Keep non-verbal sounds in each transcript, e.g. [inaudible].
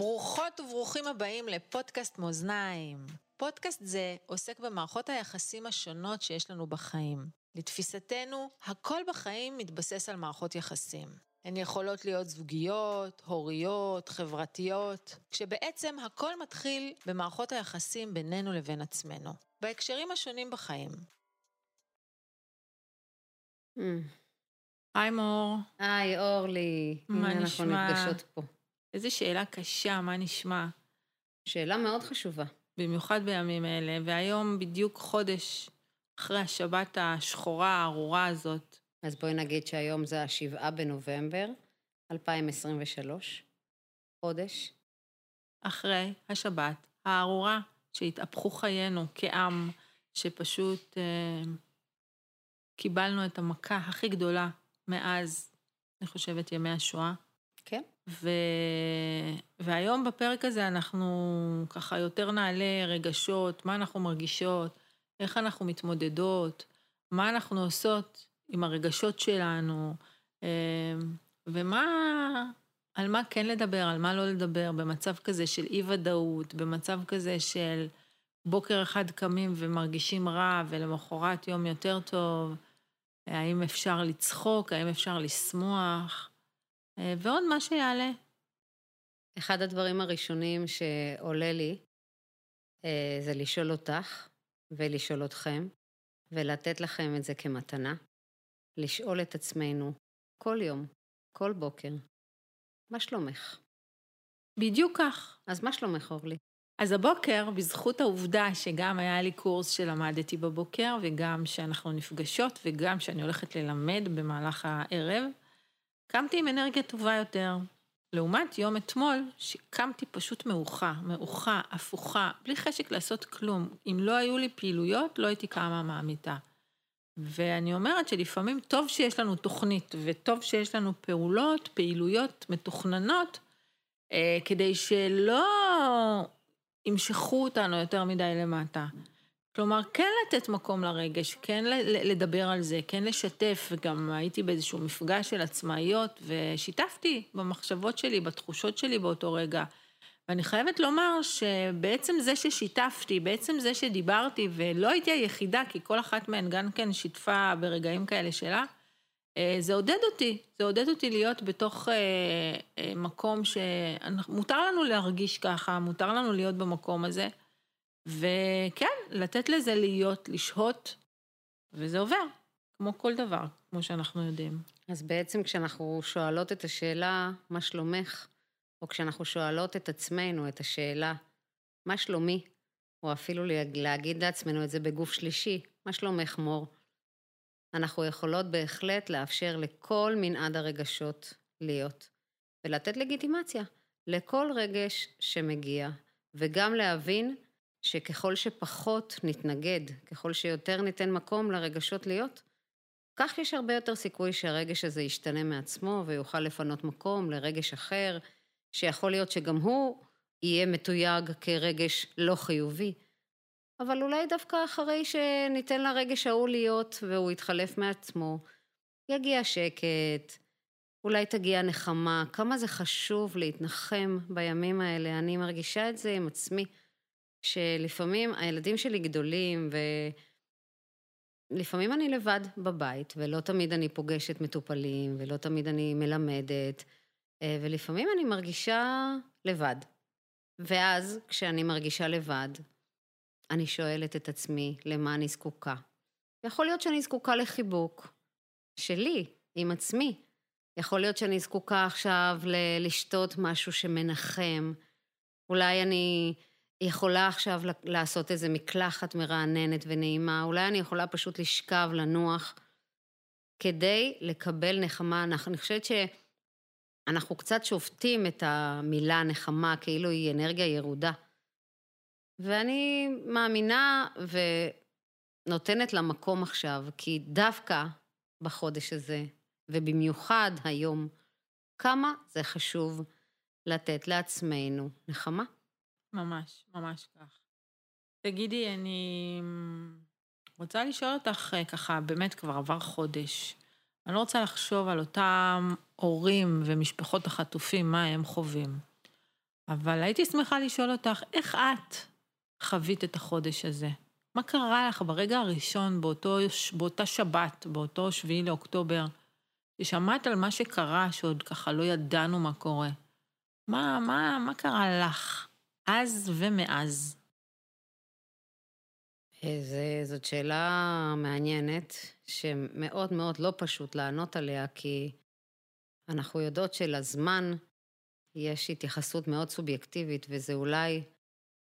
ברוכות וברוכים הבאים לפודקאסט מאזניים. פודקאסט זה עוסק במערכות היחסים השונות שיש לנו בחיים. לתפיסתנו, הכל בחיים מתבסס על מערכות יחסים. הן יכולות להיות זוגיות, הוריות, חברתיות, כשבעצם הכל מתחיל במערכות היחסים בינינו לבין עצמנו, בהקשרים השונים בחיים. Mm. היי מור. היי, אורלי. מה הנה נשמע? אנחנו נפגשות פה. איזה שאלה קשה, מה נשמע? שאלה מאוד חשובה. במיוחד בימים אלה, והיום בדיוק חודש אחרי השבת השחורה הארורה הזאת. אז בואי נגיד שהיום זה השבעה בנובמבר 2023, חודש. אחרי השבת הארורה, שהתהפכו חיינו כעם, שפשוט אה, קיבלנו את המכה הכי גדולה מאז, אני חושבת, ימי השואה. כן. ו... והיום בפרק הזה אנחנו ככה יותר נעלה רגשות, מה אנחנו מרגישות, איך אנחנו מתמודדות, מה אנחנו עושות עם הרגשות שלנו, אה, ומה, על מה כן לדבר, על מה לא לדבר, במצב כזה של אי-ודאות, במצב כזה של בוקר אחד קמים ומרגישים רע, ולמחרת יום יותר טוב, האם אפשר לצחוק, האם אפשר לשמוח, ועוד מה שיעלה. אחד הדברים הראשונים שעולה לי אה, זה לשאול אותך ולשאול אתכם, ולתת לכם את זה כמתנה. לשאול את עצמנו כל יום, כל בוקר, מה שלומך? בדיוק כך. אז מה שלומך, אורלי? אז הבוקר, בזכות העובדה שגם היה לי קורס שלמדתי בבוקר, וגם שאנחנו נפגשות, וגם שאני הולכת ללמד במהלך הערב, קמתי עם אנרגיה טובה יותר. לעומת יום אתמול, שקמתי פשוט מאוחה, מאוחה, הפוכה, בלי חשק לעשות כלום. אם לא היו לי פעילויות, לא הייתי קמה מהמיטה. ואני אומרת שלפעמים טוב שיש לנו תוכנית, וטוב שיש לנו פעולות, פעילויות מתוכננות, אה, כדי שלא ימשכו אותנו יותר מדי למטה. כלומר, כן לתת מקום לרגש, כן לדבר על זה, כן לשתף, וגם הייתי באיזשהו מפגש של עצמאיות, ושיתפתי במחשבות שלי, בתחושות שלי באותו רגע. ואני חייבת לומר שבעצם זה ששיתפתי, בעצם זה שדיברתי, ולא הייתי היחידה, כי כל אחת מהן גם כן שיתפה ברגעים כאלה שלה, אה, זה עודד אותי, זה עודד אותי להיות בתוך אה, אה, מקום שמותר לנו להרגיש ככה, מותר לנו להיות במקום הזה. וכן, לתת לזה להיות, לשהות, וזה עובר, כמו כל דבר, כמו שאנחנו יודעים. אז בעצם כשאנחנו שואלות את השאלה, מה שלומך? או כשאנחנו שואלות את עצמנו את השאלה, מה שלומי? או אפילו להגיד לעצמנו את זה בגוף שלישי, מה שלומך מור? אנחנו יכולות בהחלט לאפשר לכל מנעד הרגשות להיות, ולתת לגיטימציה לכל רגש שמגיע, וגם להבין שככל שפחות נתנגד, ככל שיותר ניתן מקום לרגשות להיות, כך יש הרבה יותר סיכוי שהרגש הזה ישתנה מעצמו ויוכל לפנות מקום לרגש אחר, שיכול להיות שגם הוא יהיה מתויג כרגש לא חיובי. אבל אולי דווקא אחרי שניתן לרגש ההוא להיות והוא יתחלף מעצמו, יגיע שקט, אולי תגיע נחמה. כמה זה חשוב להתנחם בימים האלה. אני מרגישה את זה עם עצמי. שלפעמים הילדים שלי גדולים, ולפעמים אני לבד בבית, ולא תמיד אני פוגשת מטופלים, ולא תמיד אני מלמדת, אה, ולפעמים אני מרגישה לבד. ואז, כשאני מרגישה לבד, אני שואלת את עצמי למה אני זקוקה. יכול להיות שאני זקוקה לחיבוק שלי, עם עצמי. יכול להיות שאני זקוקה עכשיו ל- לשתות משהו שמנחם. אולי אני יכולה עכשיו לעשות איזה מקלחת מרעננת ונעימה, אולי אני יכולה פשוט לשכב, לנוח, כדי לקבל נחמה. אני חושבת שאנחנו קצת שופטים את המילה נחמה כאילו היא אנרגיה ירודה. ואני מאמינה ונותנת לה מקום עכשיו, כי דווקא בחודש הזה, ובמיוחד היום, כמה זה חשוב לתת לעצמנו נחמה. ממש, ממש כך. תגידי, אני רוצה לשאול אותך אה, ככה, באמת כבר עבר חודש. אני לא רוצה לחשוב על אותם הורים ומשפחות החטופים, מה הם חווים. אבל הייתי שמחה לשאול אותך, איך את חווית את החודש הזה? מה קרה לך ברגע הראשון, באותו, באותה שבת, באותו שביעי לאוקטובר, ששמעת על מה שקרה, שעוד ככה לא ידענו מה קורה? מה, מה, מה קרה לך אז ומאז? זה, זאת שאלה מעניינת, שמאוד מאוד לא פשוט לענות עליה, כי אנחנו יודעות שלזמן יש התייחסות מאוד סובייקטיבית, וזה אולי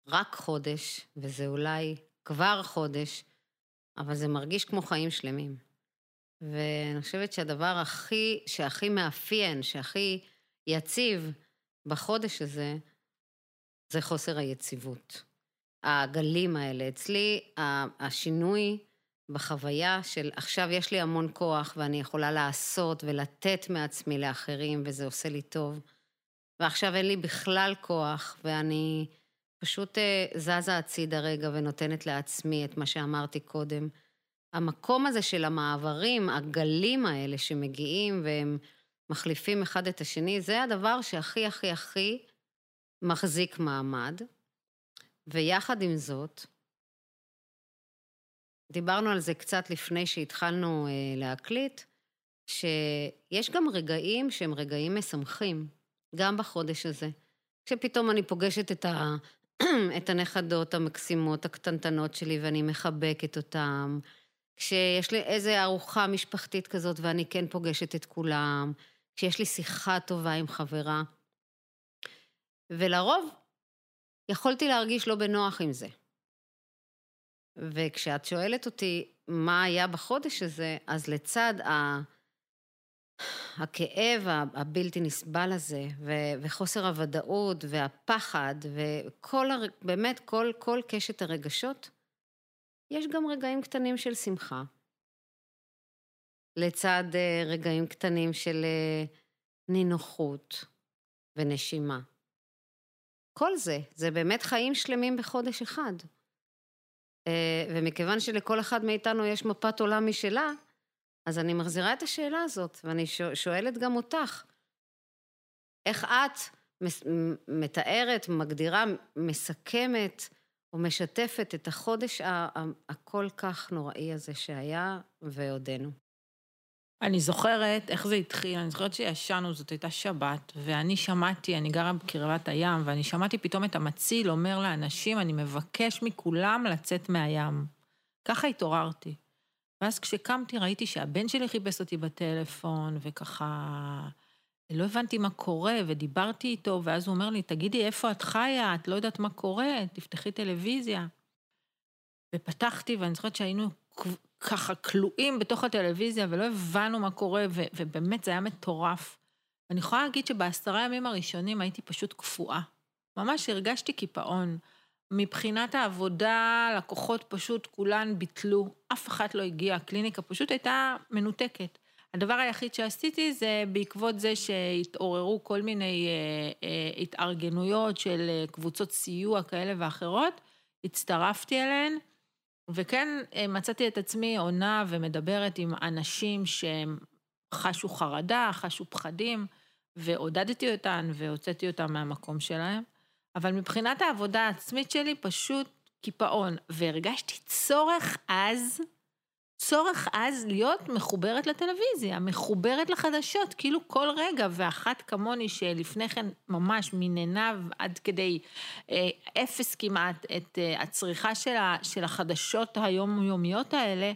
רק חודש, וזה אולי כבר חודש, אבל זה מרגיש כמו חיים שלמים. ואני חושבת שהדבר הכי, שהכי מאפיין, שהכי יציב בחודש הזה, זה חוסר היציבות. הגלים האלה. אצלי השינוי בחוויה של עכשיו יש לי המון כוח ואני יכולה לעשות ולתת מעצמי לאחרים וזה עושה לי טוב, ועכשיו אין לי בכלל כוח ואני פשוט אה, זזה הצידה רגע ונותנת לעצמי את מה שאמרתי קודם. המקום הזה של המעברים, הגלים האלה שמגיעים והם מחליפים אחד את השני, זה הדבר שהכי הכי הכי מחזיק מעמד. ויחד עם זאת, דיברנו על זה קצת לפני שהתחלנו אה, להקליט, שיש גם רגעים שהם רגעים משמחים, גם בחודש הזה. כשפתאום אני פוגשת את, ה... [clears throat] את הנכדות המקסימות, הקטנטנות שלי, ואני מחבקת אותן, כשיש לי איזה ארוחה משפחתית כזאת ואני כן פוגשת את כולם, כשיש לי שיחה טובה עם חברה. ולרוב יכולתי להרגיש לא בנוח עם זה. וכשאת שואלת אותי מה היה בחודש הזה, אז לצד ה... הכאב הבלתי נסבל הזה, ו- וחוסר הוודאות, והפחד, וכל, הר... באמת, כל, כל קשת הרגשות, יש גם רגעים קטנים של שמחה. לצד uh, רגעים קטנים של uh, נינוחות ונשימה. כל זה, זה באמת חיים שלמים בחודש אחד. אה, ומכיוון שלכל אחד מאיתנו יש מפת עולם משלה, אז אני מחזירה את השאלה הזאת, ואני שואלת גם אותך, איך את מתארת, מגדירה, מסכמת או משתפת את החודש הכל כך נוראי הזה שהיה ועודנו? אני זוכרת איך זה התחיל, אני זוכרת שישנו, זאת הייתה שבת, ואני שמעתי, אני גרה בקרבת הים, ואני שמעתי פתאום את המציל אומר לאנשים, אני מבקש מכולם לצאת מהים. ככה התעוררתי. ואז כשקמתי ראיתי שהבן שלי חיפש אותי בטלפון, וככה... לא הבנתי מה קורה, ודיברתי איתו, ואז הוא אומר לי, תגידי, איפה את חיה? את לא יודעת מה קורה? תפתחי טלוויזיה. ופתחתי, ואני זוכרת שהיינו ככה כלואים בתוך הטלוויזיה ולא הבנו מה קורה, ו- ובאמת זה היה מטורף. אני יכולה להגיד שבעשרה ימים הראשונים הייתי פשוט קפואה. ממש הרגשתי קיפאון. מבחינת העבודה, לקוחות פשוט כולן ביטלו, אף אחת לא הגיעה, הקליניקה פשוט הייתה מנותקת. הדבר היחיד שעשיתי זה בעקבות זה שהתעוררו כל מיני אה, אה, התארגנויות של אה, קבוצות סיוע כאלה ואחרות, הצטרפתי אליהן. וכן אה, מצאתי את עצמי עונה ומדברת עם אנשים שהם חשו חרדה, חשו פחדים, ועודדתי אותן והוצאתי אותן מהמקום שלהם. אבל מבחינת העבודה העצמית שלי, פשוט קיפאון. והרגשתי צורך אז צורך אז להיות מחוברת לטלוויזיה, מחוברת לחדשות, כאילו כל רגע, ואחת כמוני שלפני כן ממש מנעיניו עד כדי אה, אפס כמעט את אה, הצריכה של, ה, של החדשות היומיומיות האלה,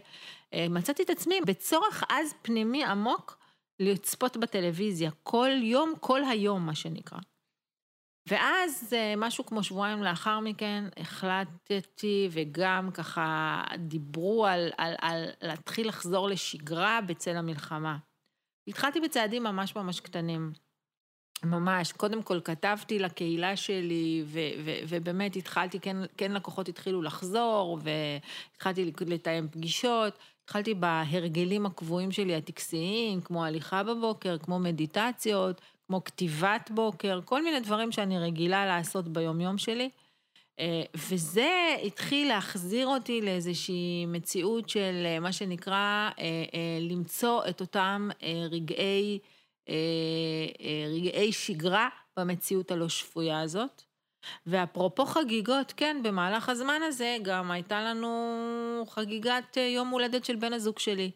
אה, מצאתי את עצמי בצורך אז פנימי עמוק לצפות בטלוויזיה, כל יום, כל היום, מה שנקרא. ואז אה, משהו כמו שבועיים לאחר מכן החלטתי וגם ככה דיברו על, על, על להתחיל לחזור לשגרה בצל המלחמה. התחלתי בצעדים ממש ממש קטנים. ממש, קודם כל כתבתי לקהילה שלי, ו- ו- ובאמת התחלתי, כן, כן לקוחות התחילו לחזור, והתחלתי לתאם פגישות, התחלתי בהרגלים הקבועים שלי הטקסיים, כמו הליכה בבוקר, כמו מדיטציות, כמו כתיבת בוקר, כל מיני דברים שאני רגילה לעשות ביומיום שלי. אה, וזה התחיל להחזיר אותי לאיזושהי מציאות של אה, מה שנקרא אה, למצוא את אותם רגעי, רגעי שגרה במציאות הלא שפויה הזאת. ואפרופו חגיגות, כן, במהלך הזמן הזה גם הייתה לנו חגיגת יום הולדת של בן הזוג שלי.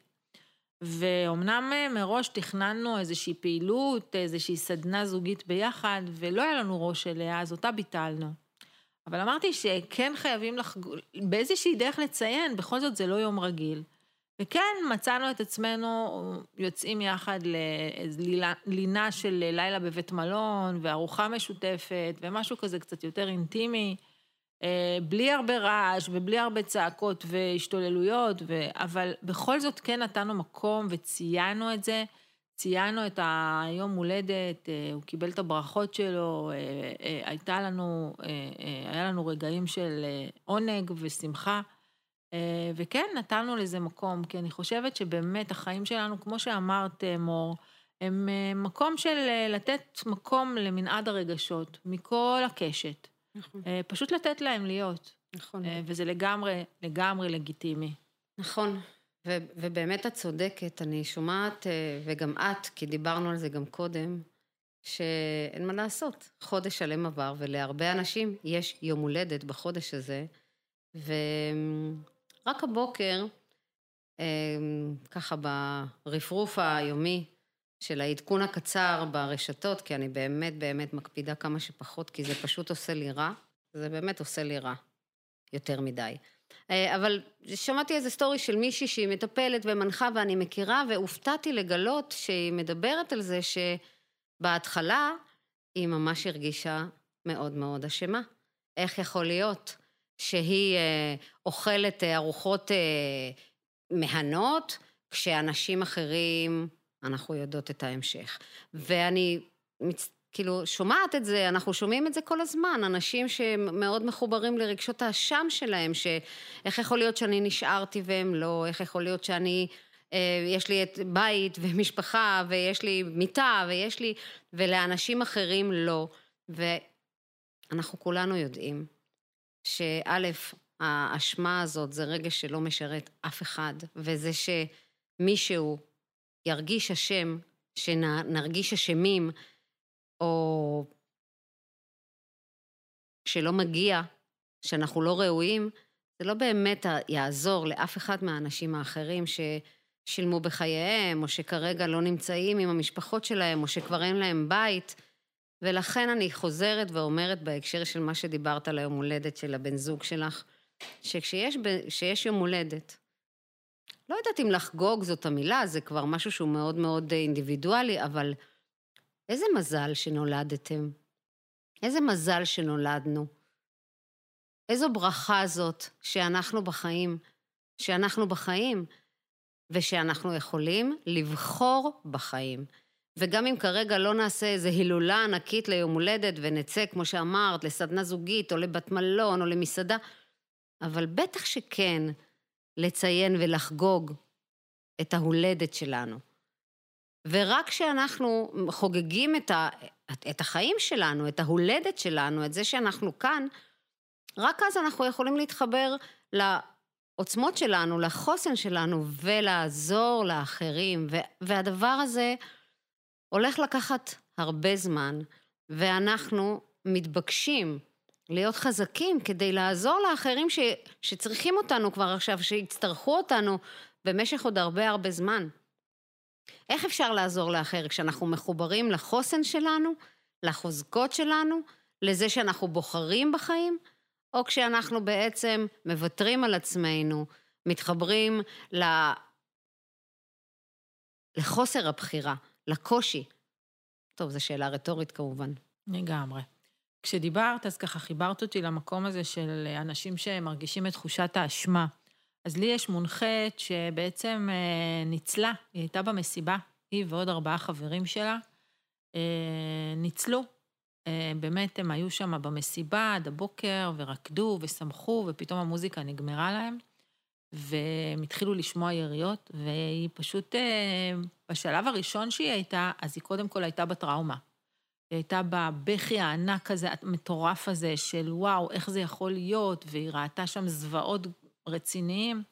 ואומנם מראש תכננו איזושהי פעילות, איזושהי סדנה זוגית ביחד, ולא היה לנו ראש אליה, אז אותה ביטלנו. אבל אמרתי שכן חייבים לחג... באיזושהי דרך לציין, בכל זאת זה לא יום רגיל. וכן, מצאנו את עצמנו יוצאים יחד ללינה של לילה בבית מלון, וארוחה משותפת, ומשהו כזה קצת יותר אינטימי, אה, בלי הרבה רעש ובלי הרבה צעקות והשתוללויות. אבל בכל זאת כן נתנו מקום וציינו את זה. ציינו את היום הולדת, אה, הוא קיבל את הברכות שלו, אה, הייתה לנו, היה לנו רגעים של עונג ושמחה. אה, וכן, נתנו לזה מקום, כי אני חושבת שבאמת החיים שלנו, כמו שאמרת, מור, הם אה, מקום של אה, לתת מקום למנעד הרגשות, מכל הקשת. נכון. פשוט לתת להם להיות. נכון. וזה לגמרי, לגמרי לגיטימי. נכון, ו- ובאמת את צודקת, אני שומעת, וגם את, כי דיברנו על זה גם קודם, שאין מה לעשות, חודש שלם עבר, ולהרבה אנשים יש יום הולדת בחודש הזה, ו... רק הבוקר, ככה ברפרוף היומי של העדכון הקצר ברשתות, כי אני באמת באמת מקפידה כמה שפחות, כי זה פשוט עושה לי רע, זה באמת עושה לי רע, יותר מדי. אה, אבל שמעתי איזה סטורי של מישהי שהיא מטפלת ומנחה ואני מכירה, והופתעתי לגלות שהיא מדברת על זה שבהתחלה היא ממש הרגישה מאוד מאוד אשמה. איך יכול להיות שהיא אה, אוכלת ארוחות אה, מהנות, כשאנשים אחרים, אנחנו יודעות את ההמשך. ואני כאילו שומעת את זה, אנחנו שומעים את זה כל הזמן, אנשים שמאוד מחוברים לרגשות האשם שלהם, שאיך יכול להיות שאני נשארתי והם לא, איך יכול להיות שאני, יש לי את בית ומשפחה ויש לי מיטה ויש לי, ולאנשים אחרים לא. ואנחנו כולנו יודעים שא', האשמה הזאת זה רגש שלא משרת אף אחד, וזה שמישהו ירגיש אשם, שנרגיש אשמים, או שלא מגיע, שאנחנו לא ראויים, זה לא באמת יעזור לאף אחד מהאנשים האחרים ששילמו בחייהם, או שכרגע לא נמצאים עם המשפחות שלהם, או שכבר אין להם בית. ולכן אני חוזרת ואומרת בהקשר של מה שדיברת על היום הולדת של הבן זוג שלך, שכשיש יום הולדת, לא יודעת אם לחגוג זאת המילה, זה כבר משהו שהוא מאוד מאוד אינדיבידואלי, אבל איזה מזל שנולדתם. איזה מזל שנולדנו. איזו ברכה זאת שאנחנו בחיים, שאנחנו בחיים, ושאנחנו יכולים לבחור בחיים. וגם אם כרגע לא נעשה איזו הילולה ענקית ליום הולדת ונצא, כמו שאמרת, לסדנה זוגית או לבת מלון או למסעדה, אבל בטח שכן לציין ולחגוג את ההולדת שלנו. ורק כשאנחנו חוגגים את, ה, את החיים שלנו, את ההולדת שלנו, את זה שאנחנו כאן, רק אז אנחנו יכולים להתחבר לעוצמות שלנו, לחוסן שלנו, ולעזור לאחרים. והדבר הזה, הולך לקחת הרבה זמן, ואנחנו מתבקשים להיות חזקים כדי לעזור לאחרים ש, שצריכים אותנו כבר עכשיו, שיצטרכו אותנו במשך עוד הרבה הרבה זמן. איך אפשר לעזור לאחר כשאנחנו מחוברים לחוסן שלנו, לחוזקות שלנו, לזה שאנחנו בוחרים בחיים, או כשאנחנו בעצם מוותרים על עצמנו, מתחברים ל... לחוסר הבחירה. לקושי? טוב, זו שאלה רטורית כמובן. לגמרי. כשדיברת, אז ככה חיברת אותי למקום הזה של אנשים שמרגישים את תחושת האשמה. אז לי יש מונחת שבעצם אה, ניצלה, היא הייתה במסיבה, היא ועוד ארבעה חברים שלה, אה, ניצלו. אה, באמת, הם היו שם במסיבה עד הבוקר ורקדו ושמחו, ופתאום המוזיקה נגמרה להם. והם התחילו לשמוע יריות, והיא פשוט, אה, בשלב הראשון שהיא הייתה, אז היא קודם כל הייתה בטראומה. היא הייתה בבכי הענק הזה, המטורף הזה, של וואו, איך זה יכול להיות, והיא ראתה שם זוועות רציניים,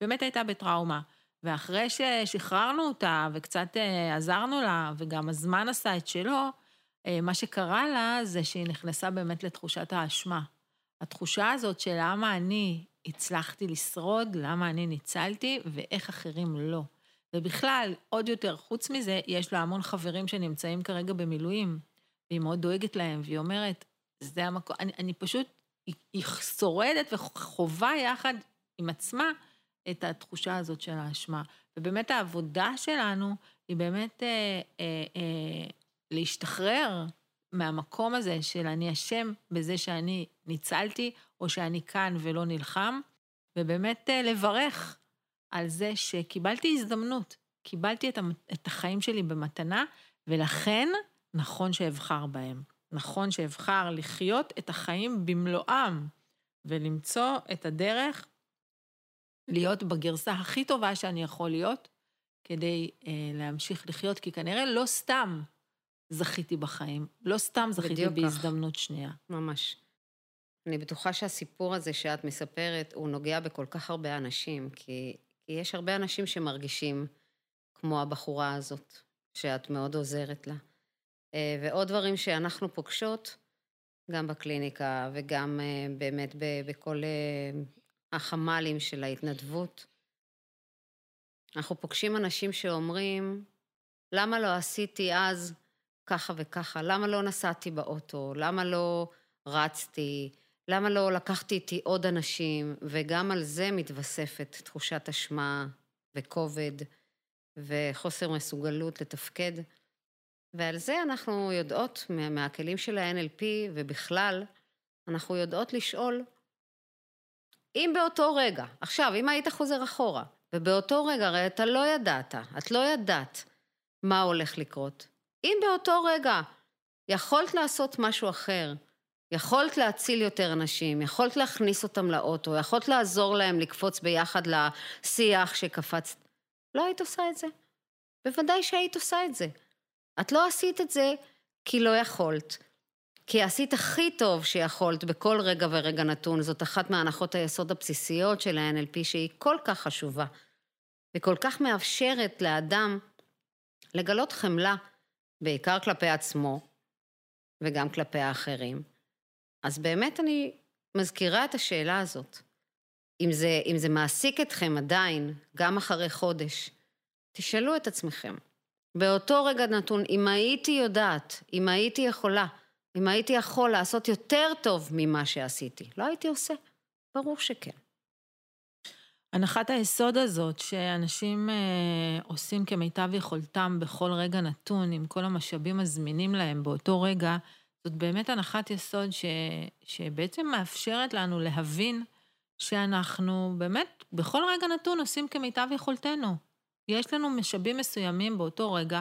באמת הייתה בטראומה. ואחרי ששחררנו אותה וקצת אה, עזרנו לה, וגם הזמן עשה את שלו, אה, מה שקרה לה זה שהיא נכנסה באמת לתחושת האשמה. התחושה הזאת של למה אני הצלחתי לשרוד, למה אני ניצלתי ואיך אחרים לא. ובכלל, עוד יותר, חוץ מזה, יש לה המון חברים שנמצאים כרגע במילואים, והיא מאוד דואגת להם, והיא אומרת, זה המקום, אני, אני פשוט, היא, היא שורדת וחווה יחד עם עצמה את התחושה הזאת של האשמה. ובאמת העבודה שלנו היא באמת אה, אה, אה, להשתחרר מהמקום הזה של אני אשם בזה שאני ניצלתי, או שאני כאן ולא נלחם, ובאמת אה, לברך על זה שקיבלתי הזדמנות, קיבלתי את החיים שלי במתנה, ולכן נכון שאבחר בהם. נכון שאבחר לחיות את החיים במלואם, ולמצוא את הדרך להיות בגרסה הכי טובה שאני יכול להיות, כדי אה, להמשיך לחיות, כי כנראה לא סתם זכיתי בחיים, לא סתם זכיתי בהזדמנות כך. שנייה. ממש. אני בטוחה שהסיפור הזה שאת מספרת, הוא נוגע בכל כך הרבה אנשים, כי, כי יש הרבה אנשים שמרגישים כמו הבחורה הזאת, שאת מאוד עוזרת לה. אה, ועוד דברים שאנחנו פוגשות, גם בקליניקה וגם אה, באמת בכל אה, החמ"לים של ההתנדבות. אנחנו פוגשים אנשים שאומרים, למה לא עשיתי אז ככה וככה? למה לא נסעתי באוטו? למה לא רצתי? למה לא לקחתי איתי עוד אנשים? וגם על זה מתווספת תחושת אשמה וכובד וחוסר מסוגלות לתפקד. ועל זה אנחנו יודעות, מהכלים של ה-NLP ובכלל, אנחנו יודעות לשאול, אם באותו רגע, עכשיו, אם היית חוזר אחורה, ובאותו רגע, הרי אתה לא ידעת, את לא ידעת מה הולך לקרות. אם באותו רגע יכולת לעשות משהו אחר, יכולת להציל יותר אנשים, יכולת להכניס אותם לאוטו, יכולת לעזור להם לקפוץ ביחד לשיח שקפצת, לא היית עושה את זה. בוודאי שהיית עושה את זה. את לא עשית את זה כי לא יכולת. כי עשית הכי טוב שיכולת בכל רגע ורגע נתון. זאת אחת מהנחות היסוד הבסיסיות של ה-NLP שהיא כל כך חשובה, וכל כך מאפשרת לאדם לגלות חמלה, בעיקר כלפי עצמו וגם כלפי האחרים. אז באמת אני מזכירה את השאלה הזאת. אם זה, אם זה מעסיק אתכם עדיין, גם אחרי חודש, תשאלו את עצמכם, באותו רגע נתון, אם הייתי יודעת, אם הייתי יכולה, אם הייתי יכול לעשות יותר טוב ממה שעשיתי, לא הייתי עושה. ברור שכן. הנחת היסוד הזאת שאנשים אה, עושים כמיטב יכולתם בכל רגע נתון, עם כל המשאבים הזמינים להם באותו רגע, זאת באמת הנחת יסוד ש, שבעצם מאפשרת לנו להבין שאנחנו באמת בכל רגע נתון עושים כמיטב יכולתנו. יש לנו משאבים מסוימים באותו רגע,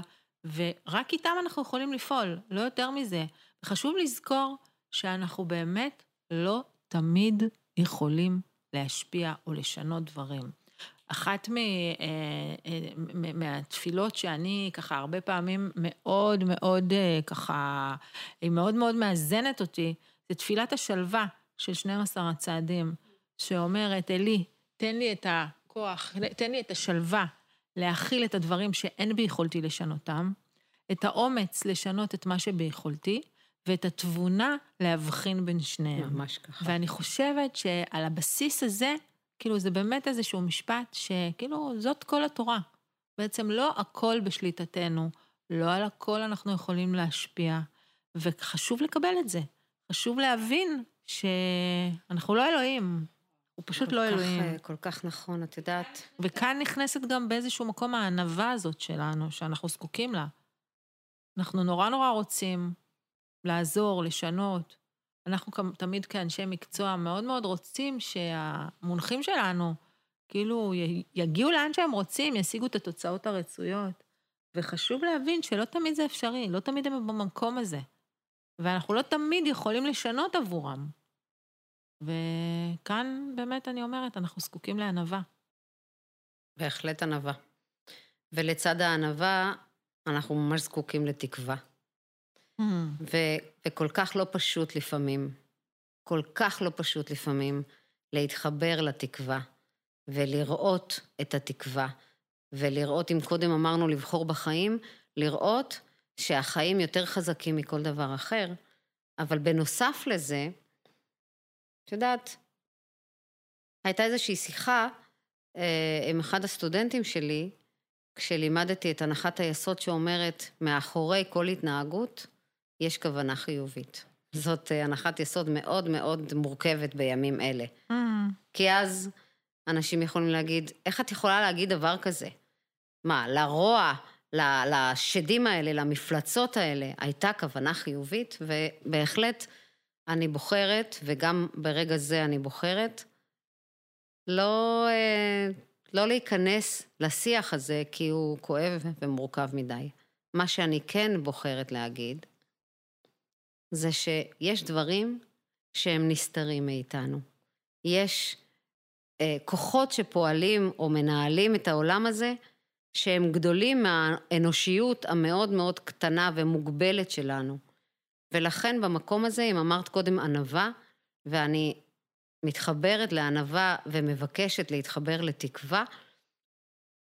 ורק איתם אנחנו יכולים לפעול, לא יותר מזה. וחשוב לזכור שאנחנו באמת לא תמיד יכולים להשפיע או לשנות דברים. אחת מ, אה, אה, מהתפילות שאני ככה הרבה פעמים מאוד מאוד אה, ככה, היא מאוד מאוד מאזנת אותי, זה תפילת השלווה של 12 הצעדים, שאומרת, אלי, תן לי את הכוח, תן לי את השלווה להכיל את הדברים שאין ביכולתי לשנותם, את האומץ לשנות את מה שביכולתי, ואת התבונה להבחין בין שניהם. ממש ככה. ואני חושבת שעל הבסיס הזה, כאילו זה באמת איזשהו משפט שכאילו זאת כל התורה. בעצם לא הכל בשליטתנו, לא על הכל אנחנו יכולים להשפיע, וחשוב לקבל את זה. חשוב להבין שאנחנו לא אלוהים, הוא פשוט לא כך, אלוהים. אה, כל כך נכון, את יודעת. וכאן נכנסת גם באיזשהו מקום הענווה הזאת שלנו, שאנחנו זקוקים לה. אנחנו נורא נורא רוצים לעזור, לשנות. אנחנו תמיד כאנשי מקצוע מאוד מאוד רוצים שהמונחים שלנו כאילו יגיעו לאן שהם רוצים, ישיגו את התוצאות הרצויות. וחשוב להבין שלא תמיד זה אפשרי, לא תמיד הם במקום הזה. ואנחנו לא תמיד יכולים לשנות עבורם. וכאן באמת אני אומרת, אנחנו זקוקים לענווה. בהחלט ענווה. ולצד הענווה, אנחנו ממש זקוקים לתקווה. Mm. ו- וכל כך לא פשוט לפעמים, כל כך לא פשוט לפעמים, להתחבר לתקווה, ולראות את התקווה, ולראות, אם קודם אמרנו לבחור בחיים, לראות שהחיים יותר חזקים מכל דבר אחר, אבל בנוסף לזה, את יודעת, הייתה איזושהי שיחה אה, עם אחד הסטודנטים שלי, כשלימדתי את הנחת היסוד שאומרת, מאחורי כל התנהגות יש כוונה חיובית. זאת אה, הנחת יסוד מאוד מאוד מורכבת בימים אלה. Mm. כי אז אנשים יכולים להגיד, איך את יכולה להגיד דבר כזה? מה, לרוע, לשדים האלה, למפלצות האלה, הייתה כוונה חיובית, ובהחלט אני בוחרת, וגם ברגע זה אני בוחרת, לא, אה, לא להיכנס לשיח הזה, כי הוא כואב ומורכב מדי. מה שאני כן בוחרת להגיד, זה שיש דברים שהם נסתרים מאיתנו. יש אה, כוחות שפועלים או מנהלים את העולם הזה, שהם גדולים מהאנושיות המאוד מאוד קטנה ומוגבלת שלנו. ולכן במקום הזה, אם אמרת קודם ענווה, ואני מתחברת לענווה ומבקשת להתחבר לתקווה,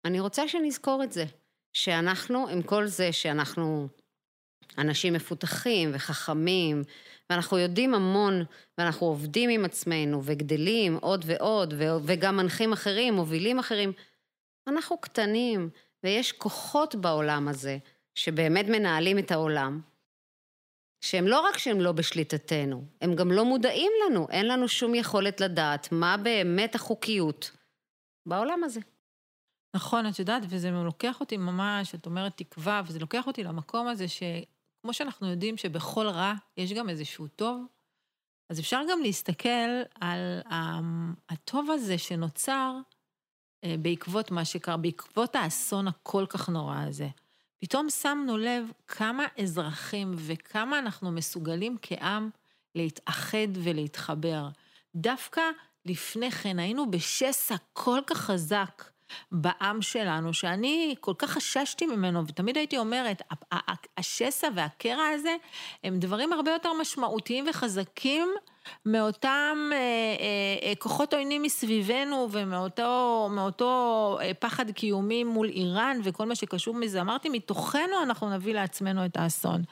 אני רוצה שנזכור את זה, שאנחנו, עם כל זה שאנחנו אנשים מפותחים וחכמים, ואנחנו יודעים המון, ואנחנו עובדים עם עצמנו, וגדלים עוד ועוד, וגם מנחים אחרים, מובילים אחרים, אנחנו קטנים, ויש כוחות בעולם הזה, שבאמת מנהלים את העולם, שהם לא רק שהם לא בשליטתנו, הם גם לא מודעים לנו, אין לנו שום יכולת לדעת מה באמת החוקיות בעולם הזה. נכון, את יודעת, וזה לוקח אותי ממש, את אומרת תקווה, וזה לוקח אותי למקום הזה שכמו שאנחנו יודעים שבכל רע יש גם איזשהו טוב, אז אפשר גם להסתכל על הטוב הזה שנוצר אה, בעקבות מה שקרה, בעקבות האסון הכל כך נורא הזה. פתאום שמנו לב כמה אזרחים וכמה אנחנו מסוגלים כעם להתאחד ולהתחבר. דווקא לפני כן היינו בשסע כל כך חזק בעם שלנו, שאני כל כך חששתי ממנו, ותמיד הייתי אומרת, השסע והקרע הזה הם דברים הרבה יותר משמעותיים וחזקים מאותם אה, אה, כוחות עוינים מסביבנו ומאותו מאותו אה, פחד קיומי מול איראן וכל מה שקשור מזה. אמרתי, מתוכנו אנחנו נביא לעצמנו את האסון.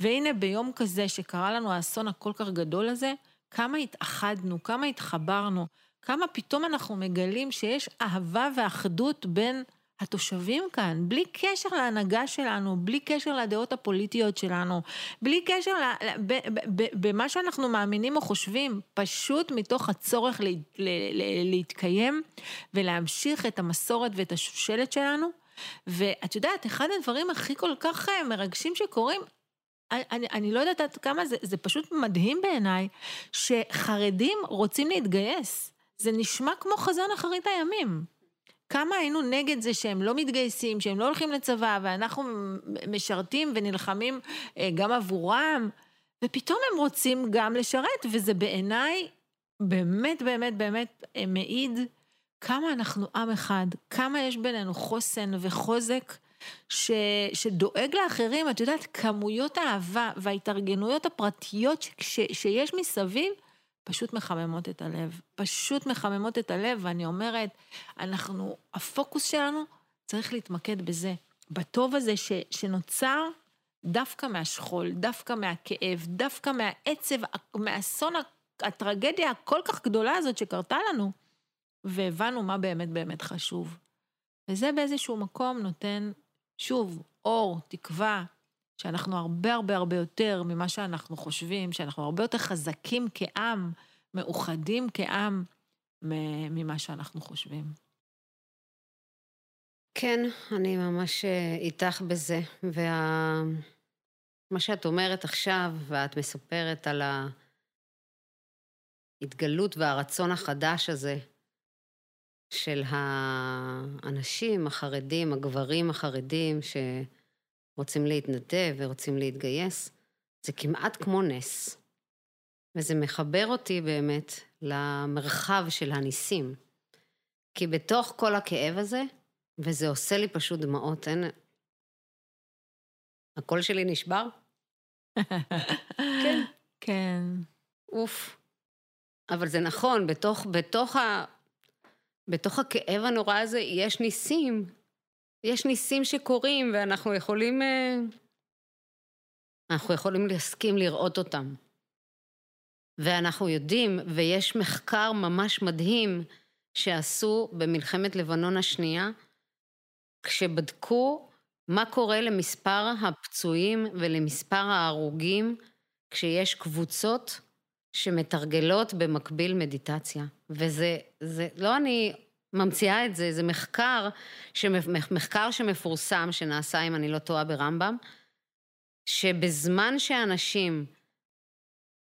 והנה ביום כזה שקרה לנו האסון הכל כך גדול הזה, כמה התאחדנו, כמה התחברנו, כמה פתאום אנחנו מגלים שיש אהבה ואחדות בין התושבים כאן, בלי קשר להנהגה שלנו, בלי קשר לדעות הפוליטיות שלנו, בלי קשר במה שאנחנו מאמינים או חושבים, פשוט מתוך הצורך לה, להתקיים ולהמשיך את המסורת ואת השושלת שלנו. ואת יודעת, אחד הדברים הכי כל כך אה, מרגשים שקורים, אני, אני לא יודעת עד כמה זה, זה פשוט מדהים בעיניי, שחרדים רוצים להתגייס. זה נשמע כמו חזון אחרית הימים. כמה היינו נגד זה שהם לא מתגייסים, שהם לא הולכים לצבא, ואנחנו משרתים ונלחמים אה, גם עבורם, ופתאום הם רוצים גם לשרת, וזה בעיניי באמת, באמת, באמת אה, מעיד כמה אנחנו עם אחד, כמה יש בינינו חוסן וחוזק. ש, שדואג לאחרים, את יודעת, כמויות האהבה וההתארגנויות הפרטיות ש, שיש מסביב, פשוט מחממות את הלב. פשוט מחממות את הלב, ואני אומרת, אנחנו, הפוקוס שלנו צריך להתמקד בזה, בטוב הזה ש, שנוצר דווקא מהשכול, דווקא מהכאב, דווקא מהעצב, מהאסון, הטרגדיה הכל כך גדולה הזאת שקרתה לנו, והבנו מה באמת באמת חשוב. וזה באיזשהו מקום נותן, שוב, אור, תקווה, שאנחנו הרבה הרבה הרבה יותר ממה שאנחנו חושבים, שאנחנו הרבה יותר חזקים כעם, מאוחדים כעם, ממה שאנחנו חושבים. כן, אני ממש אה, איתך בזה, ומה וה... שאת אומרת עכשיו, ואת מספרת על ההתגלות והרצון החדש הזה של האנשים החרדים, הגברים החרדים, ש... רוצים להתנדב ורוצים להתגייס, זה כמעט כמו נס. וזה מחבר אותי באמת למרחב של הניסים. כי בתוך כל הכאב הזה, וזה עושה לי פשוט דמעות, אין... הקול שלי נשבר? כן. [laughs] כן. אוף. אבל זה נכון, בתוך, בתוך, ה... בתוך הכאב הנורא הזה יש ניסים, יש ניסים שקורים ואנחנו יכולים... אה, אנחנו יכולים להסכים לראות אותם. ואנחנו יודעים, ויש מחקר ממש מדהים שעשו במלחמת לבנון השנייה, כשבדקו מה קורה למספר הפצועים ולמספר ההרוגים כשיש קבוצות שמתרגלות במקביל מדיטציה. וזה, זה, לא אני ממציאה את זה, זה מחקר, מחקר שמפורסם, שנעשה, אם אני לא טועה, ברמב"ם, שבזמן שאנשים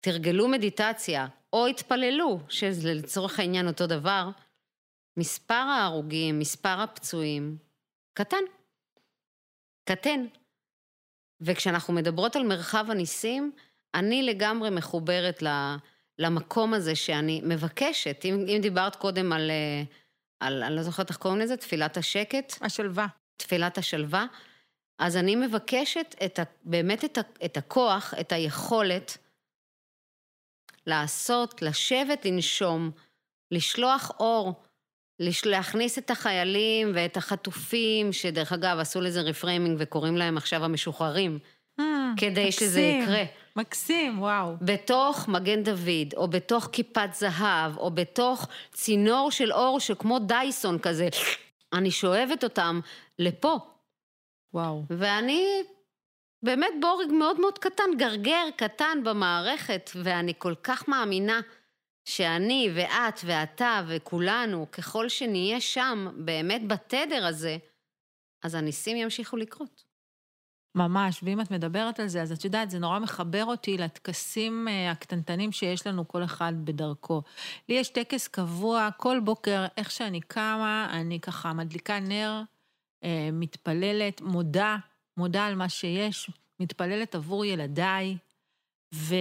תרגלו מדיטציה או התפללו, שזה לצורך העניין אותו דבר, מספר ההרוגים, מספר הפצועים, קטן. קטן. וכשאנחנו מדברות על מרחב הניסים, אני לגמרי מחוברת למקום הזה שאני מבקשת. אם, אם דיברת קודם על, על, אני לא זוכרת איך קוראים לזה, תפילת השקט. השלווה. תפילת השלווה. אז אני מבקשת את ה, באמת את, ה, את הכוח, את היכולת לעשות, לשבת, לנשום, לשלוח אור, להכניס את החיילים ואת החטופים, שדרך אגב עשו לזה reframing וקוראים להם עכשיו המשוחררים, mm, כדי מקסים, שזה יקרה. מקסים, וואו. בתוך מגן דוד, או בתוך כיפת זהב, או בתוך צינור של אור שכמו דייסון כזה, אני שואבת אותם לפה. וואו. ואני באמת בורג מאוד מאוד קטן, גרגר קטן במערכת, ואני כל כך מאמינה שאני ואת ואתה וכולנו, ככל שנהיה שם, באמת בתדר הזה, אז הניסים ימשיכו לקרות. ממש, ואם את מדברת על זה, אז את יודעת, זה נורא מחבר אותי לטקסים אה, הקטנטנים שיש לנו כל אחד בדרכו. לי יש טקס קבוע, כל בוקר, איך שאני קמה, אני ככה מדליקה נר, אה, מתפללת, מודה, מודה על מה שיש, מתפללת עבור ילדיי, ו...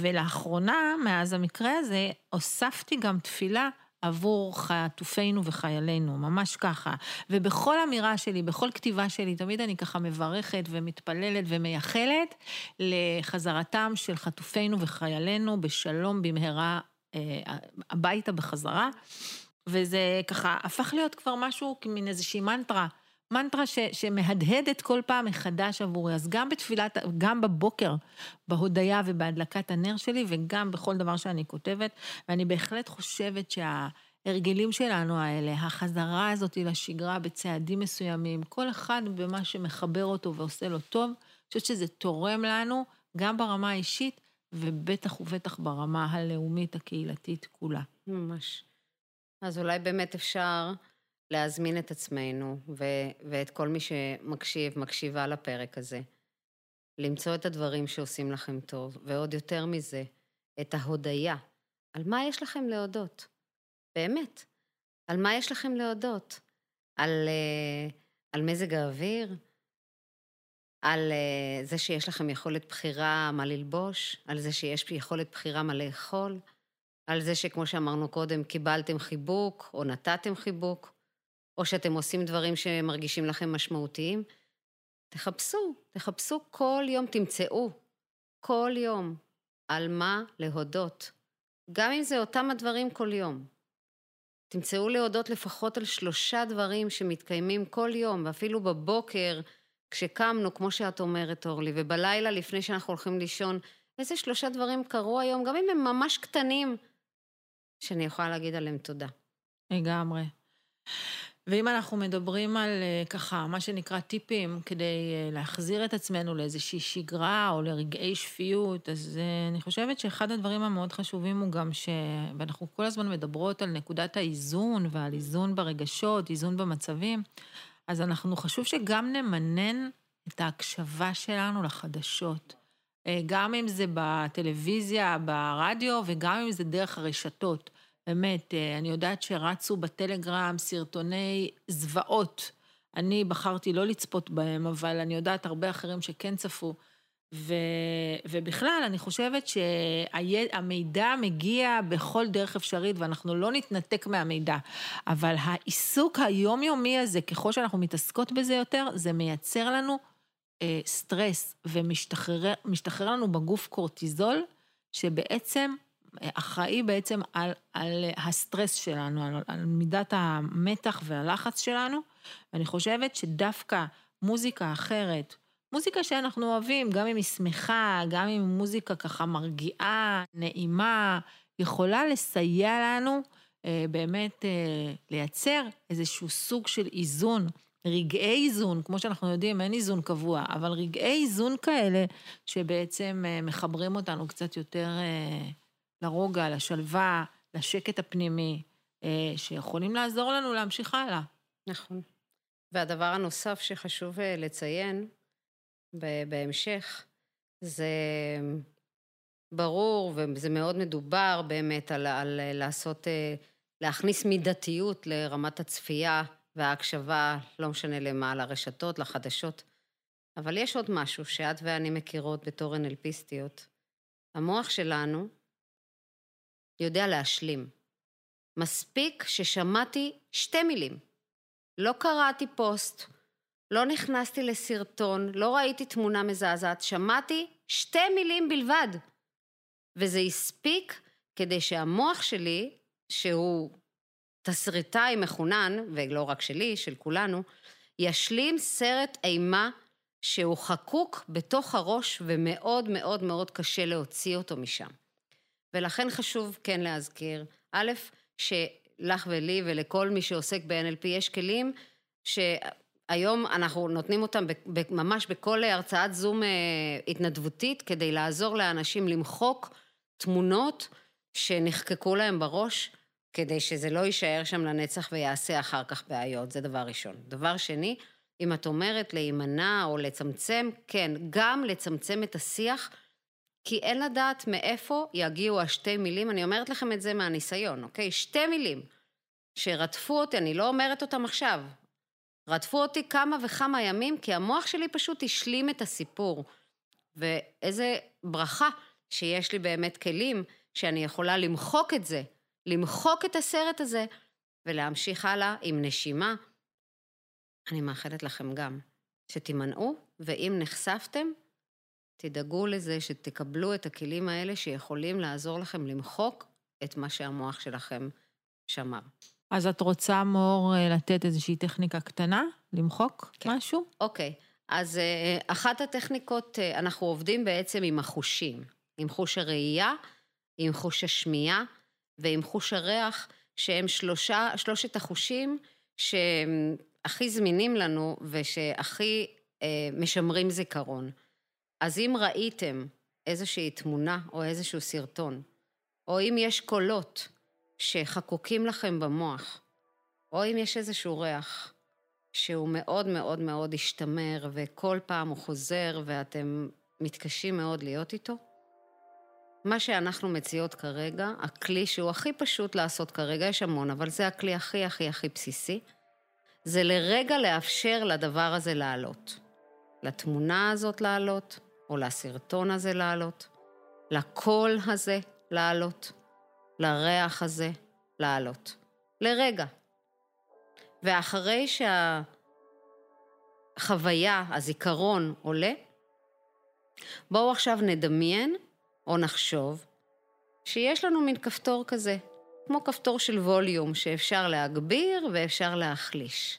ולאחרונה, מאז המקרה הזה, הוספתי גם תפילה עבור חטופינו וחיילינו, ממש ככה. ובכל אמירה שלי, בכל כתיבה שלי, תמיד אני ככה מברכת ומתפללת ומייחלת לחזרתם של חטופינו וחיילינו בשלום במהרה אה, הביתה בחזרה. וזה ככה הפך להיות כבר משהו, כמין איזושהי מנטרה. מנטרה ש, שמהדהדת כל פעם מחדש עבורי. אז גם בתפילת, גם בבוקר, בהודיה ובהדלקת הנר שלי, וגם בכל דבר שאני כותבת, ואני בהחלט חושבת שההרגלים שלנו האלה, החזרה הזאת לשגרה בצעדים מסוימים, כל אחד במה שמחבר אותו ועושה לו טוב, אני חושבת שזה תורם לנו, גם ברמה האישית, ובטח ובטח ברמה הלאומית, הקהילתית כולה. ממש. אז אולי באמת אפשר... להזמין את עצמנו ו- ואת כל מי שמקשיב, מקשיבה לפרק הזה, למצוא את הדברים שעושים לכם טוב, ועוד יותר מזה, את ההודיה. על מה יש לכם להודות? באמת. על מה יש לכם להודות? על, uh, על מזג האוויר? על uh, זה שיש לכם יכולת בחירה מה ללבוש? על זה שיש יכולת בחירה מה לאכול? על זה שכמו שאמרנו קודם, קיבלתם חיבוק או נתתם חיבוק? או שאתם עושים דברים שמרגישים לכם משמעותיים, תחפשו, תחפשו כל יום, תמצאו כל יום על מה להודות, גם אם זה אותם הדברים כל יום. תמצאו להודות לפחות על שלושה דברים שמתקיימים כל יום, ואפילו בבוקר, כשקמנו, כמו שאת אומרת, אורלי, ובלילה לפני שאנחנו הולכים לישון, איזה שלושה דברים קרו היום, גם אם הם ממש קטנים, שאני יכולה להגיד עליהם תודה. לגמרי. ואם אנחנו מדברים על אה, ככה, מה שנקרא טיפים, כדי אה, להחזיר את עצמנו לאיזושהי שגרה או לרגעי שפיות, אז אה, אני חושבת שאחד הדברים המאוד חשובים הוא גם ש... ואנחנו כל הזמן מדברות על נקודת האיזון ועל איזון ברגשות, איזון במצבים, אז אנחנו חשוב שגם נמנן את ההקשבה שלנו לחדשות. גם אם זה בטלוויזיה, ברדיו, וגם אם זה דרך הרשתות. באמת, אה, אני יודעת שרצו בטלגרם סרטוני זוועות. אני בחרתי לא לצפות בהם, אבל אני יודעת הרבה אחרים שכן צפו. ו, ובכלל, אני חושבת שהמידע מגיע בכל דרך אפשרית, ואנחנו לא נתנתק מהמידע. אבל העיסוק היומיומי הזה, ככל שאנחנו מתעסקות בזה יותר, זה מייצר לנו אה, סטרס, ומשתחרר לנו בגוף קורטיזול, שבעצם אחראי בעצם על, על הסטרס שלנו, על, על מידת המתח והלחץ שלנו, ואני חושבת שדווקא מוזיקה אחרת, מוזיקה שאנחנו אוהבים, גם אם היא שמחה, גם אם מוזיקה ככה מרגיעה, נעימה, יכולה לסייע לנו אה, באמת אה, לייצר איזשהו סוג של איזון, רגעי איזון, כמו שאנחנו יודעים, אין איזון קבוע, אבל רגעי איזון כאלה שבעצם אה, מחברים אותנו קצת יותר אה, לרוגע, לשלווה, לשקט הפנימי, אה, שיכולים לעזור לנו להמשיך הלאה. נכון. והדבר הנוסף שחשוב אה, לציין בהמשך, זה ברור, וזה מאוד מדובר באמת על, על לעשות, אה, להכניס מידתיות לרמת הצפייה וההקשבה, לא משנה למה, לרשתות, לחדשות. אבל יש עוד משהו שאת ואני מכירות בתור NLPיסטיות. המוח שלנו יודע להשלים. מספיק ששמעתי שתי מילים. לא קראתי פוסט, לא נכנסתי לסרטון, לא ראיתי תמונה מזעזעת, שמעתי שתי מילים בלבד. וזה הספיק כדי שהמוח שלי, שהוא תסריטאי מחונן, ולא רק שלי, של כולנו, ישלים סרט אימה שהוא חקוק בתוך הראש ומאוד מאוד מאוד קשה להוציא אותו משם. ולכן חשוב כן להזכיר, א', שלך ולי ולכל מי שעוסק ב-NLP יש כלים שהיום אנחנו נותנים אותם ממש בכל הרצאת זום אה, התנדבותית כדי לעזור לאנשים למחוק תמונות שנחקקו להם בראש, כדי שזה לא יישאר שם לנצח ויעשה אחר כך בעיות, זה דבר ראשון. דבר שני, אם את אומרת להימנע או לצמצם, כן, גם לצמצם את השיח, כי אין לדעת מאיפה יגיעו השתי מילים, אני אומרת לכם את זה מהניסיון, אוקיי? שתי מילים שרדפו אותי, אני לא אומרת אותם עכשיו, רדפו אותי כמה וכמה ימים, כי המוח שלי פשוט השלים את הסיפור. ואיזה ברכה שיש לי באמת כלים שאני יכולה למחוק את זה, למחוק את הסרט הזה ולהמשיך הלאה עם נשימה. אני מאחלת לכם גם שתימנעו, ואם נחשפתם, תדאגו לזה שתקבלו את הכלים האלה שיכולים לעזור לכם למחוק את מה שהמוח שלכם שמר. אז את רוצה, מור, לתת איזושהי טכניקה קטנה? למחוק כן. משהו? אוקיי. אז אה, אחת הטכניקות, אה, אנחנו עובדים בעצם עם החושים. עם חוש הראייה, עם חוש השמיעה ועם חוש הריח, שהם שלושה, שלושת החושים שהם הכי זמינים לנו ושהכי אה, משמרים זיכרון. אז אם ראיתם איזושהי תמונה או איזשהו סרטון, או אם יש קולות שחקוקים לכם במוח, או אם יש איזשהו ריח שהוא מאוד מאוד מאוד השתמר וכל פעם הוא חוזר ואתם מתקשים מאוד להיות איתו, מה שאנחנו מציעות כרגע, הכלי שהוא הכי פשוט לעשות כרגע, יש המון, אבל זה הכלי הכי הכי הכי בסיסי, זה לרגע לאפשר לדבר הזה לעלות. לתמונה הזאת לעלות, או לסרטון הזה לעלות, לקול הזה לעלות, לריח הזה לעלות. לרגע. ואחרי שהחוויה, הזיכרון עולה, בואו עכשיו נדמיין או נחשוב שיש לנו מין כפתור כזה, כמו כפתור של ווליום שאפשר להגביר ואפשר להחליש.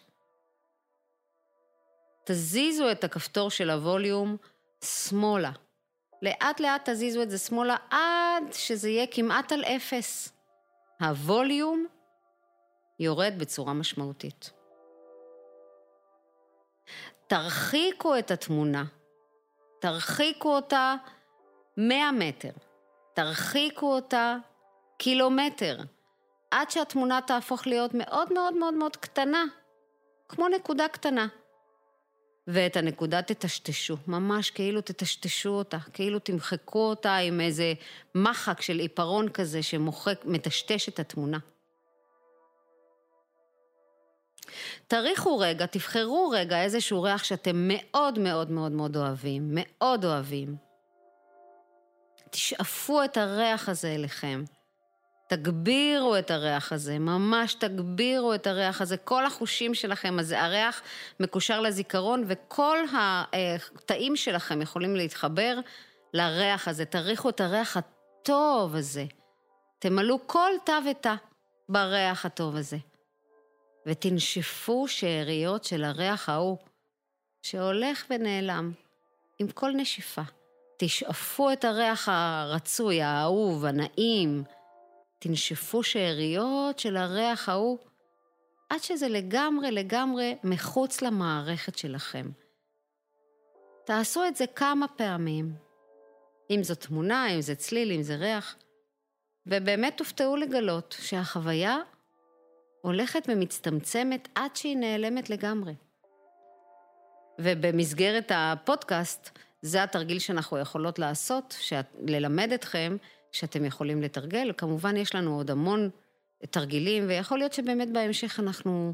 תזיזו את הכפתור של הווליום שמאלה. לאט לאט תזיזו את זה שמאלה עד שזה יהיה כמעט על אפס. הווליום יורד בצורה משמעותית. תרחיקו את התמונה, תרחיקו אותה 100 מטר, תרחיקו אותה קילומטר, עד שהתמונה תהפוך להיות מאוד מאוד מאוד מאוד קטנה, כמו נקודה קטנה. ואת הנקודה תטשטשו, ממש כאילו תטשטשו אותה, כאילו תמחקו אותה עם איזה מחק של עיפרון כזה שמוחק, מטשטש את התמונה. תריחו רגע, תבחרו רגע איזשהו ריח שאתם מאוד מאוד מאוד מאוד אוהבים, מאוד אוהבים. תשאפו את הריח הזה אליכם. תגבירו את הריח הזה, ממש תגבירו את הריח הזה, כל החושים שלכם, אז הריח מקושר לזיכרון וכל התאים שלכם יכולים להתחבר לריח הזה, תריחו את הריח הטוב הזה, תמלאו כל תא ותא בריח הטוב הזה, ותנשפו שאריות של הריח ההוא, שהולך ונעלם, עם כל נשיפה. תשאפו את הריח הרצוי, האהוב, הנעים. תנשפו שאריות של הריח ההוא, עד שזה לגמרי לגמרי מחוץ למערכת שלכם. תעשו את זה כמה פעמים. אם זו תמונה, אם זה צליל, אם זה ריח, ובאמת תופתעו לגלות שהחוויה הולכת ומצטמצמת עד שהיא נעלמת לגמרי. ובמסגרת הפודקאסט, זה התרגיל שאנחנו יכולות לעשות, ללמד אתכם שאתם יכולים לתרגל. כמובן, יש לנו עוד המון תרגילים, ויכול להיות שבאמת בהמשך אנחנו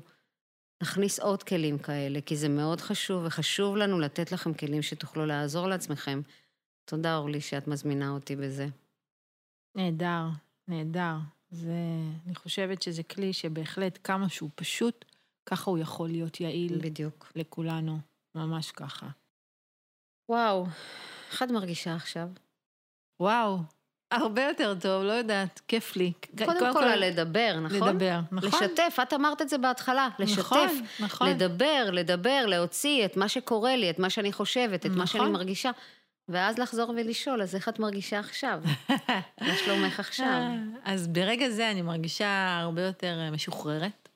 נכניס עוד כלים כאלה, כי זה מאוד חשוב, וחשוב לנו לתת לכם כלים שתוכלו לעזור לעצמכם. תודה, אורלי, שאת מזמינה אותי בזה. נהדר, נהדר. זה, אני חושבת שזה כלי שבהחלט כמה שהוא פשוט, ככה הוא יכול להיות יעיל. בדיוק. לכולנו, ממש ככה. וואו, איך את מרגישה עכשיו? וואו, הרבה יותר טוב, לא יודעת, כיף לי. קודם, קודם כל, כל לדבר, נכון? לדבר, נכון. לשתף, את אמרת את זה בהתחלה, לשתף. נכון, נכון. לדבר, לדבר, להוציא את מה שקורה לי, את מה שאני חושבת, את נכון. מה שאני נכון. מרגישה. ואז לחזור ולשאול, אז איך את מרגישה עכשיו? [laughs] מה שלומך עכשיו? אז ברגע זה אני מרגישה הרבה יותר אה, משוחררת,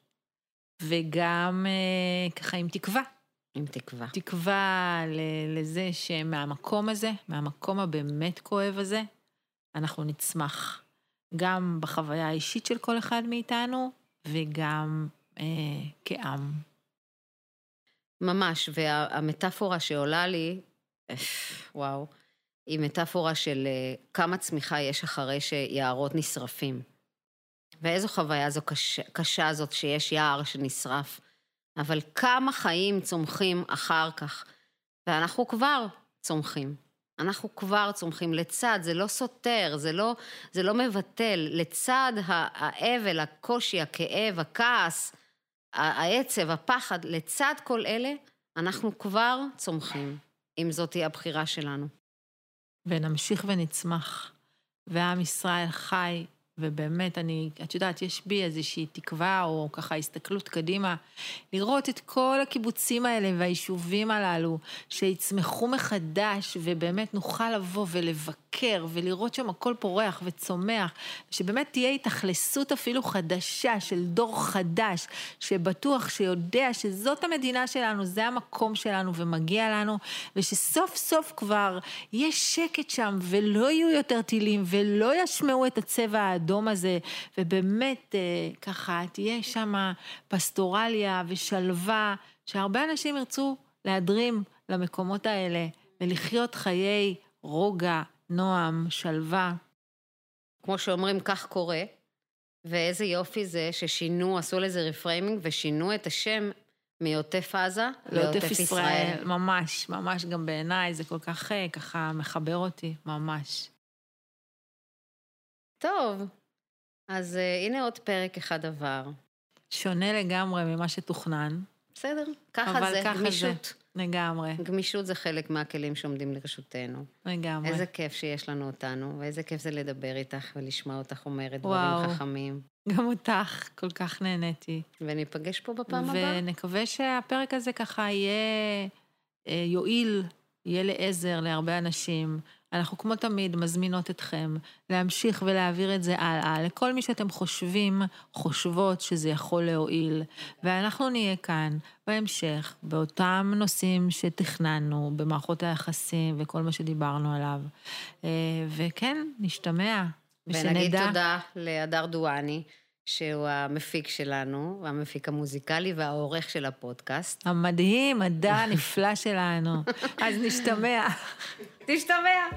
וגם אה, ככה עם תקווה. עם תקווה. תקווה לזה שמהמקום הזה, מהמקום הבאמת כואב הזה, אנחנו נצמח. גם בחוויה האישית של כל אחד מאיתנו, וגם אה, כעם. ממש, והמטאפורה שעולה לי, וואו, היא מטאפורה של אה, כמה צמיחה יש אחרי שיערות נשרפים. ואיזו חוויה זו קשה, קשה זאת שיש יער שנשרף, אבל כמה חיים צומחים אחר כך, ואנחנו כבר צומחים. אנחנו כבר צומחים לצד, זה לא סותר, זה לא, זה לא מבטל, לצד האבל, הקושי, הכאב, הכעס, העצב, הפחד, לצד כל אלה, אנחנו כבר צומחים. אם זאת תהיה הבחירה שלנו. ונמשיך ונצמח. ועם ישראל חי ובאמת, אני, את יודעת, יש בי איזושהי תקווה, או ככה הסתכלות קדימה, לראות את כל הקיבוצים האלה והיישובים הללו, שיצמחו מחדש, ובאמת נוכל לבוא ולבקר, ולראות שם הכל פורח וצומח, שבאמת תהיה התאכלסות אפילו חדשה של דור חדש, שבטוח, שיודע שזאת המדינה שלנו, זה המקום שלנו ומגיע לנו, ושסוף סוף כבר יש שקט שם, ולא יהיו יותר טילים, ולא ישמעו את הצבע האדום. האדום הזה, ובאמת אה, ככה תהיה שם פסטורליה ושלווה, שהרבה אנשים ירצו להדרים למקומות האלה ולחיות חיי רוגע, נועם, שלווה. כמו שאומרים, כך קורה, ואיזה יופי זה ששינו, עשו לזה reframing ושינו את השם מעוטף עזה לעוטף ישראל. ישראל. ממש, ממש גם בעיניי, זה כל כך אה, ככה מחבר אותי, ממש. טוב, אז uh, הנה עוד פרק אחד עבר. שונה לגמרי ממה שתוכנן. בסדר, ככה זה, ככה גמישות. זה, לגמרי. גמישות זה חלק מהכלים שעומדים לרשותנו. לגמרי. איזה כיף שיש לנו אותנו, ואיזה כיף זה לדבר איתך ולשמוע אותך אומרת וואו. דברים חכמים. גם אותך, כל כך נהניתי. וניפגש פה בפעם הבאה. ונקווה שהפרק הזה ככה יהיה, אה, יועיל, יהיה לעזר להרבה אנשים. אנחנו כמו תמיד מזמינות אתכם להמשיך ולהעביר את זה הלאה לכל מי שאתם חושבים, חושבות שזה יכול להועיל. ואנחנו נהיה כאן בהמשך, באותם נושאים שתכננו, במערכות היחסים וכל מה שדיברנו עליו. אה, וכן, נשתמע. ונגיד תודה להדר דואני. שהוא המפיק שלנו, המפיק המוזיקלי והעורך של הפודקאסט. המדהים, מדע הנפלא שלנו. אז נשתמע. תשתמע.